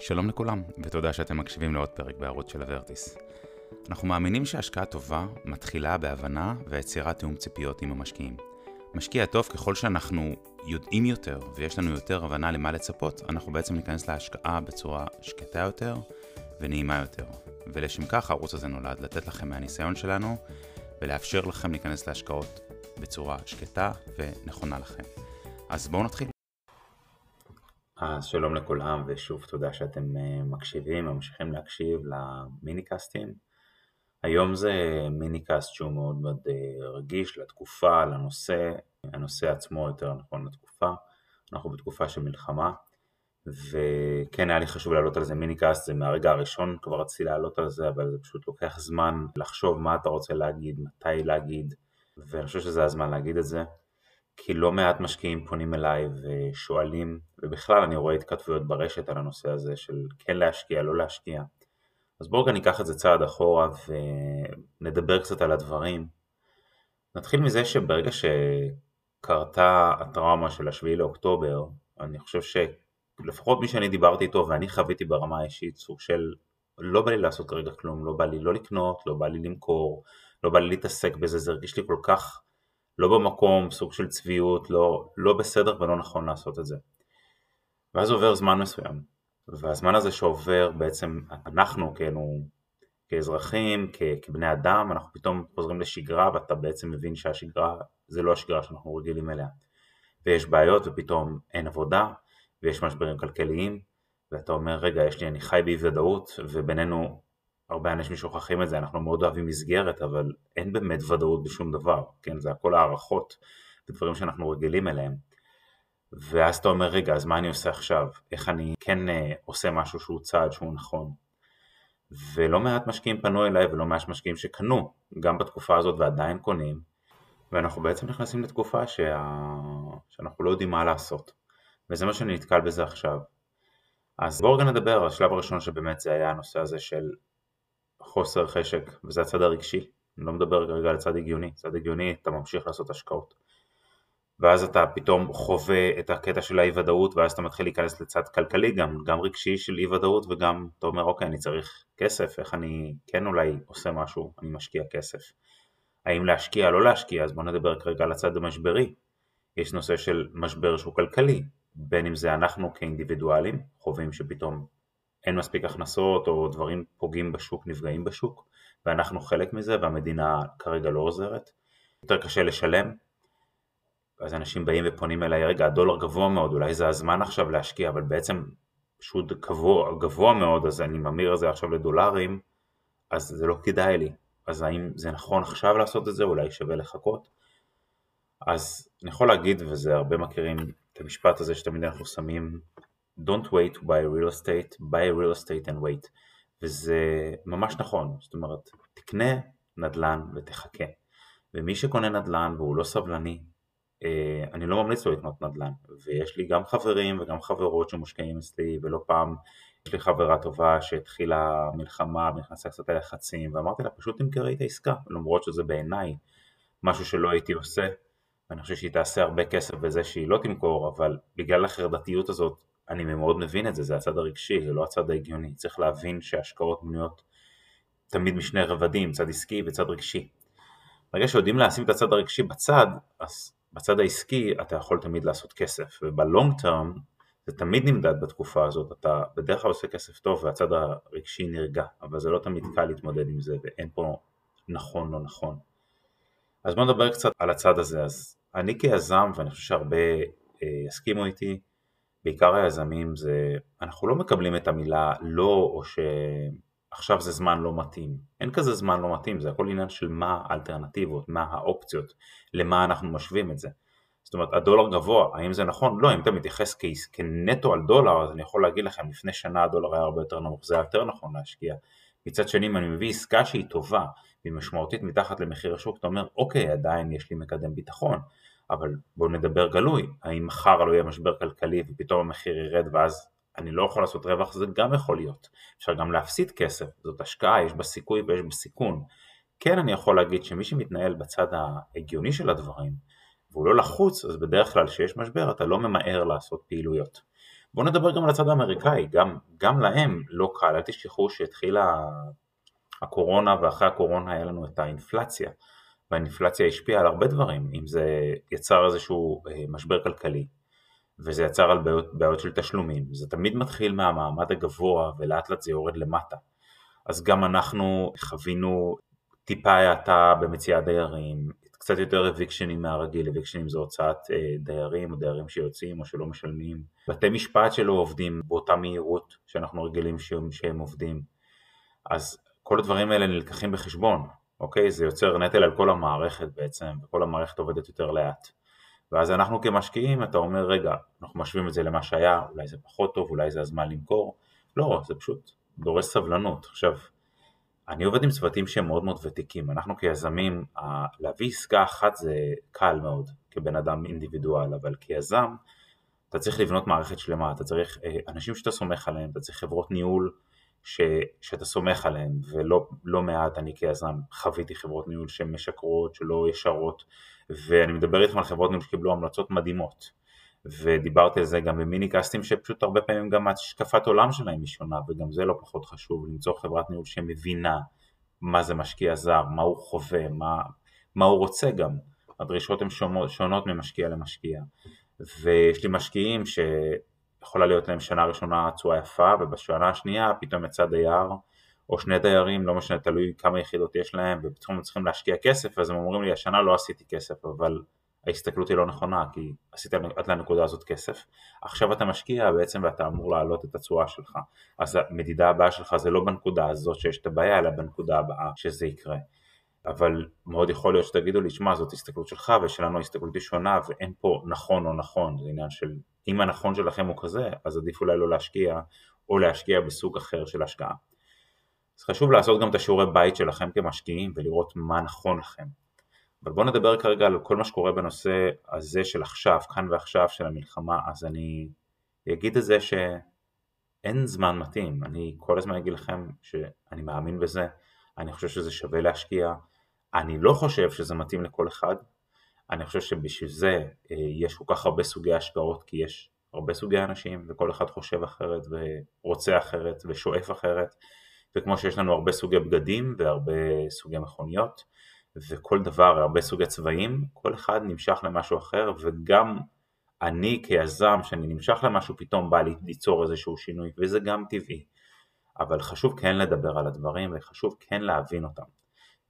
שלום לכולם, ותודה שאתם מקשיבים לעוד פרק בערוץ של הוורטיס. אנחנו מאמינים שהשקעה טובה מתחילה בהבנה ויצירת תיאום ציפיות עם המשקיעים. משקיע טוב ככל שאנחנו יודעים יותר ויש לנו יותר הבנה למה לצפות, אנחנו בעצם ניכנס להשקעה בצורה שקטה יותר ונעימה יותר. ולשם כך הערוץ הזה נולד, לתת לכם מהניסיון שלנו ולאפשר לכם להיכנס להשקעות בצורה שקטה ונכונה לכם. אז בואו נתחיל. אז שלום לכולם ושוב תודה שאתם אה, מקשיבים וממשיכים להקשיב למיניקאסטים. היום זה מיניקאסט שהוא מאוד מאוד אה, רגיש לתקופה, לנושא, הנושא עצמו יותר נכון לתקופה. אנחנו בתקופה של מלחמה וכן היה לי חשוב לעלות על זה מיניקאסט, זה מהרגע הראשון כבר רציתי לעלות על זה אבל זה פשוט לוקח זמן לחשוב מה אתה רוצה להגיד, מתי להגיד ואני חושב שזה הזמן להגיד את זה. כי לא מעט משקיעים פונים אליי ושואלים, ובכלל אני רואה התכתבויות ברשת על הנושא הזה של כן להשקיע, לא להשקיע. אז בואו רגע ניקח את זה צעד אחורה ונדבר קצת על הדברים. נתחיל מזה שברגע שקרתה הטראומה של השביעי לאוקטובר, אני חושב שלפחות מי שאני דיברתי איתו ואני חוויתי ברמה האישית סוג של לא בא לי לעשות כרגע כלום, לא בא לי לא לקנות, לא בא לי למכור, לא בא לי להתעסק בזה, זה הרגיש לי כל כך לא במקום, סוג של צביעות, לא, לא בסדר ולא נכון לעשות את זה. ואז עובר זמן מסוים, והזמן הזה שעובר בעצם אנחנו כאילו כאזרחים, כ, כבני אדם, אנחנו פתאום חוזרים לשגרה ואתה בעצם מבין שהשגרה זה לא השגרה שאנחנו רגילים אליה. ויש בעיות ופתאום אין עבודה ויש משברים כלכליים ואתה אומר רגע יש לי אני חי באי ודאות ובינינו הרבה אנשים שוכחים את זה, אנחנו מאוד אוהבים מסגרת, אבל אין באמת ודאות בשום דבר, כן? זה הכל הערכות ודברים שאנחנו רגילים אליהם. ואז אתה אומר, רגע, אז מה אני עושה עכשיו? איך אני כן אה, עושה משהו שהוא צעד שהוא נכון? ולא מעט משקיעים פנו אליי ולא מעט משקיעים שקנו, גם בתקופה הזאת ועדיין קונים, ואנחנו בעצם נכנסים לתקופה שה... שאנחנו לא יודעים מה לעשות. וזה מה שאני נתקל בזה עכשיו. אז בואו רגע נדבר השלב הראשון שבאמת זה היה הנושא הזה של חוסר חשק, וזה הצד הרגשי. אני לא מדבר כרגע על צד הגיוני, צד הגיוני אתה ממשיך לעשות השקעות. ואז אתה פתאום חווה את הקטע של האי ודאות ואז אתה מתחיל להיכנס לצד כלכלי גם, גם רגשי של אי ודאות וגם אתה אומר אוקיי אני צריך כסף, איך אני כן אולי עושה משהו, אני משקיע כסף. האם להשקיע לא להשקיע, אז בוא נדבר כרגע על הצד המשברי. יש נושא של משבר שהוא כלכלי, בין אם זה אנחנו כאינדיבידואלים, חווים שפתאום אין מספיק הכנסות או דברים פוגעים בשוק, נפגעים בשוק, ואנחנו חלק מזה והמדינה כרגע לא עוזרת. יותר קשה לשלם, אז אנשים באים ופונים אליי, רגע הדולר גבוה מאוד, אולי זה הזמן עכשיו להשקיע, אבל בעצם פשוט גבוה, גבוה מאוד, אז אני ממיר את זה עכשיו לדולרים, אז זה לא כדאי לי. אז האם זה נכון עכשיו לעשות את זה, אולי שווה לחכות? אז אני יכול להגיד, וזה הרבה מכירים את המשפט הזה שתמיד אנחנו שמים Don't wait to buy real estate, buy real estate and wait. וזה ממש נכון, זאת אומרת, תקנה נדל"ן ותחכה. ומי שקונה נדל"ן והוא לא סבלני, אה, אני לא ממליץ לו לקנות נדל"ן. ויש לי גם חברים וגם חברות שמושקעים אצלי, ולא פעם יש לי חברה טובה שהתחילה מלחמה ונכנסה קצת ללחצים, ואמרתי לה פשוט תמכרי את העסקה, למרות שזה בעיניי משהו שלא הייתי עושה. ואני חושב שהיא תעשה הרבה כסף בזה שהיא לא תמכור, אבל בגלל החרדתיות הזאת אני מאוד מבין את זה, זה הצד הרגשי, זה לא הצד ההגיוני. צריך להבין שהשקעות בנויות תמיד משני רבדים, צד עסקי וצד רגשי. ברגע שיודעים לשים את הצד הרגשי בצד, אז בצד העסקי אתה יכול תמיד לעשות כסף, ובלונג טרם זה תמיד נמדד בתקופה הזאת, אתה בדרך כלל עושה כסף טוב והצד הרגשי נרגע, אבל זה לא תמיד קל להתמודד עם זה ואין פה נכון לא נכון. אז בוא נדבר קצת על הצד הזה, אז אני כיזם, ואני חושב שהרבה אה, יסכימו איתי, בעיקר היזמים זה, אנחנו לא מקבלים את המילה לא או שעכשיו זה זמן לא מתאים. אין כזה זמן לא מתאים, זה הכל עניין של מה האלטרנטיבות, מה האופציות, למה אנחנו משווים את זה. זאת אומרת, הדולר גבוה, האם זה נכון? לא, אם אתה מתייחס כנטו על דולר, אז אני יכול להגיד לכם, לפני שנה הדולר היה הרבה יותר נמוך, זה יותר נכון להשקיע. מצד שני, אם אני מביא עסקה שהיא טובה, והיא משמעותית מתחת למחיר השוק, אתה אומר, אוקיי, עדיין יש לי מקדם ביטחון. אבל בואו נדבר גלוי, האם מחר לא יהיה משבר כלכלי ופתאום המחיר ירד ואז אני לא יכול לעשות רווח, זה גם יכול להיות. אפשר גם להפסיד כסף, זאת השקעה, יש בה סיכוי ויש בה סיכון. כן אני יכול להגיד שמי שמתנהל בצד ההגיוני של הדברים, והוא לא לחוץ, אז בדרך כלל כשיש משבר אתה לא ממהר לעשות פעילויות. בואו נדבר גם על הצד האמריקאי, גם, גם להם לא קל, אל תשכחו שהתחילה הקורונה ואחרי הקורונה היה לנו את האינפלציה, והאינפלציה השפיעה על הרבה דברים, אם זה יצר איזשהו אה, משבר כלכלי, וזה יצר על בעיות, בעיות של תשלומים, זה תמיד מתחיל מהמעמד הגבוה ולאט לאט זה יורד למטה. אז גם אנחנו חווינו טיפה האטה במציאת דיירים, קצת יותר אביקשנים מהרגיל, אביקשנים זה הוצאת אה, דיירים או דיירים שיוצאים או שלא משלמים, בתי משפט שלא עובדים באותה מהירות שאנחנו רגילים שהם, שהם עובדים, אז כל הדברים האלה נלקחים בחשבון, אוקיי? זה יוצר נטל על כל המערכת בעצם, וכל המערכת עובדת יותר לאט. ואז אנחנו כמשקיעים, אתה אומר, רגע, אנחנו משווים את זה למה שהיה, אולי זה פחות טוב, אולי זה הזמן למכור. לא, זה פשוט דורש סבלנות. עכשיו, אני עובד עם צוותים שהם מאוד מאוד ותיקים. אנחנו כיזמים, להביא עסקה אחת זה קל מאוד, כבן אדם אינדיבידואל, אבל כיזם, אתה צריך לבנות מערכת שלמה, אתה צריך אה, אנשים שאתה סומך עליהם, אתה צריך חברות ניהול ש, שאתה סומך עליהן, ולא לא מעט אני כיזם חוויתי חברות ניהול שהן משקרות, שלא ישרות, ואני מדבר איתכם על חברות ניהול שקיבלו המלצות מדהימות, ודיברתי על זה גם במיני קאסטים שפשוט הרבה פעמים גם השקפת עולם שלהם היא שונה, וגם זה לא פחות חשוב, למצוא חברת ניהול שמבינה מה זה משקיע זר, מה הוא חווה, מה, מה הוא רוצה גם, הדרישות הן שונות, ממשקיע למשקיע, ויש לי משקיעים ש... יכולה להיות להם שנה ראשונה תשואה יפה ובשנה השנייה פתאום יצא דייר או שני דיירים, לא משנה, תלוי כמה יחידות יש להם ופתאום הם צריכים להשקיע כסף אז הם אומרים לי השנה לא עשיתי כסף אבל ההסתכלות היא לא נכונה כי עשית עד לנקודה הזאת כסף. עכשיו אתה משקיע בעצם ואתה אמור להעלות את התשואה שלך. אז המדידה הבאה שלך זה לא בנקודה הזאת שיש את הבעיה אלא בנקודה הבאה שזה יקרה אבל מאוד יכול להיות שתגידו לי, שמע זאת הסתכלות שלך ושלנו הסתכלות היא שונה ואין פה נכון או נכון, זה עניין של אם הנכון שלכם הוא כזה, אז עדיף אולי לא להשקיע או להשקיע בסוג אחר של השקעה. אז חשוב לעשות גם את השיעורי בית שלכם כמשקיעים ולראות מה נכון לכם. אבל בואו נדבר כרגע על כל מה שקורה בנושא הזה של עכשיו, כאן ועכשיו של המלחמה, אז אני אגיד את זה שאין זמן מתאים, אני כל הזמן אגיד לכם שאני מאמין בזה, אני חושב שזה שווה להשקיע, אני לא חושב שזה מתאים לכל אחד, אני חושב שבשביל זה אה, יש כל כך הרבה סוגי השקעות, כי יש הרבה סוגי אנשים וכל אחד חושב אחרת ורוצה אחרת ושואף אחרת, וכמו שיש לנו הרבה סוגי בגדים והרבה סוגי מכוניות וכל דבר, הרבה סוגי צבעים, כל אחד נמשך למשהו אחר וגם אני כיזם שאני נמשך למשהו פתאום בא ליצור איזשהו שינוי וזה גם טבעי, אבל חשוב כן לדבר על הדברים וחשוב כן להבין אותם.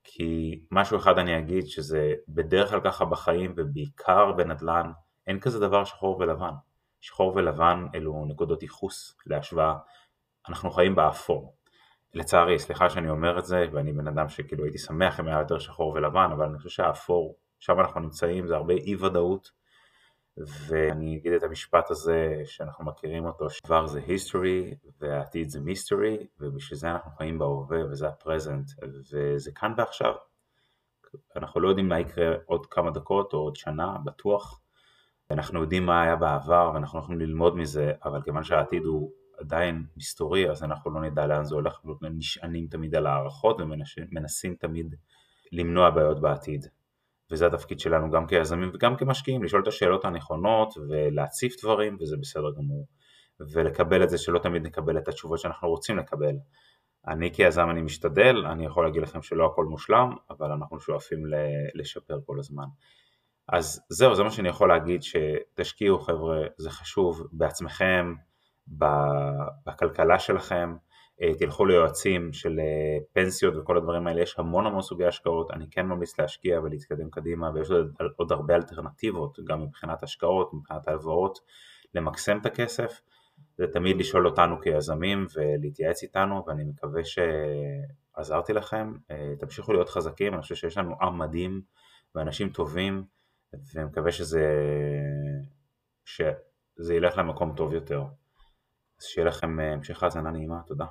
כי משהו אחד אני אגיד שזה בדרך כלל ככה בחיים ובעיקר בנדל"ן אין כזה דבר שחור ולבן. שחור ולבן אלו נקודות ייחוס להשוואה, אנחנו חיים באפור. לצערי, סליחה שאני אומר את זה ואני בן אדם שכאילו הייתי שמח אם היה יותר שחור ולבן אבל אני חושב שהאפור, שם אנחנו נמצאים, זה הרבה אי ודאות ואני אגיד את המשפט הזה שאנחנו מכירים אותו, שכבר זה history והעתיד זה mystery ובשביל זה אנחנו חיים בהווה וזה הפרזנט וזה כאן ועכשיו. אנחנו לא יודעים מה יקרה עוד כמה דקות או עוד שנה, בטוח. אנחנו יודעים מה היה בעבר ואנחנו יכולים ללמוד מזה, אבל כיוון שהעתיד הוא עדיין מסתורי אז אנחנו לא נדע לאן זה הולך, אנחנו נשענים תמיד על הערכות ומנסים תמיד למנוע בעיות בעתיד. וזה התפקיד שלנו גם כיזמים וגם כמשקיעים, לשאול את השאלות הנכונות ולהציף דברים וזה בסדר גמור, ולקבל את זה שלא תמיד נקבל את התשובות שאנחנו רוצים לקבל. אני כיזם אני משתדל, אני יכול להגיד לכם שלא הכל מושלם, אבל אנחנו שואפים לשפר כל הזמן. אז זהו, זה מה שאני יכול להגיד, שתשקיעו חבר'ה, זה חשוב בעצמכם, בכלכלה שלכם, תלכו ליועצים של אה, פנסיות וכל הדברים האלה, יש המון המון סוגי השקעות, אני כן ממליץ להשקיע ולהתקדם קדימה ויש עוד, עוד הרבה אלטרנטיבות, גם מבחינת השקעות, מבחינת ההלוואות, למקסם את הכסף, זה תמיד לשאול אותנו כיזמים ולהתייעץ איתנו ואני מקווה שעזרתי לכם, אה, תמשיכו להיות חזקים, אני חושב שיש לנו עם מדהים ואנשים טובים ומקווה שזה, שזה ילך למקום טוב יותר. אז שיהיה לכם המשך האזנה נעימה, תודה.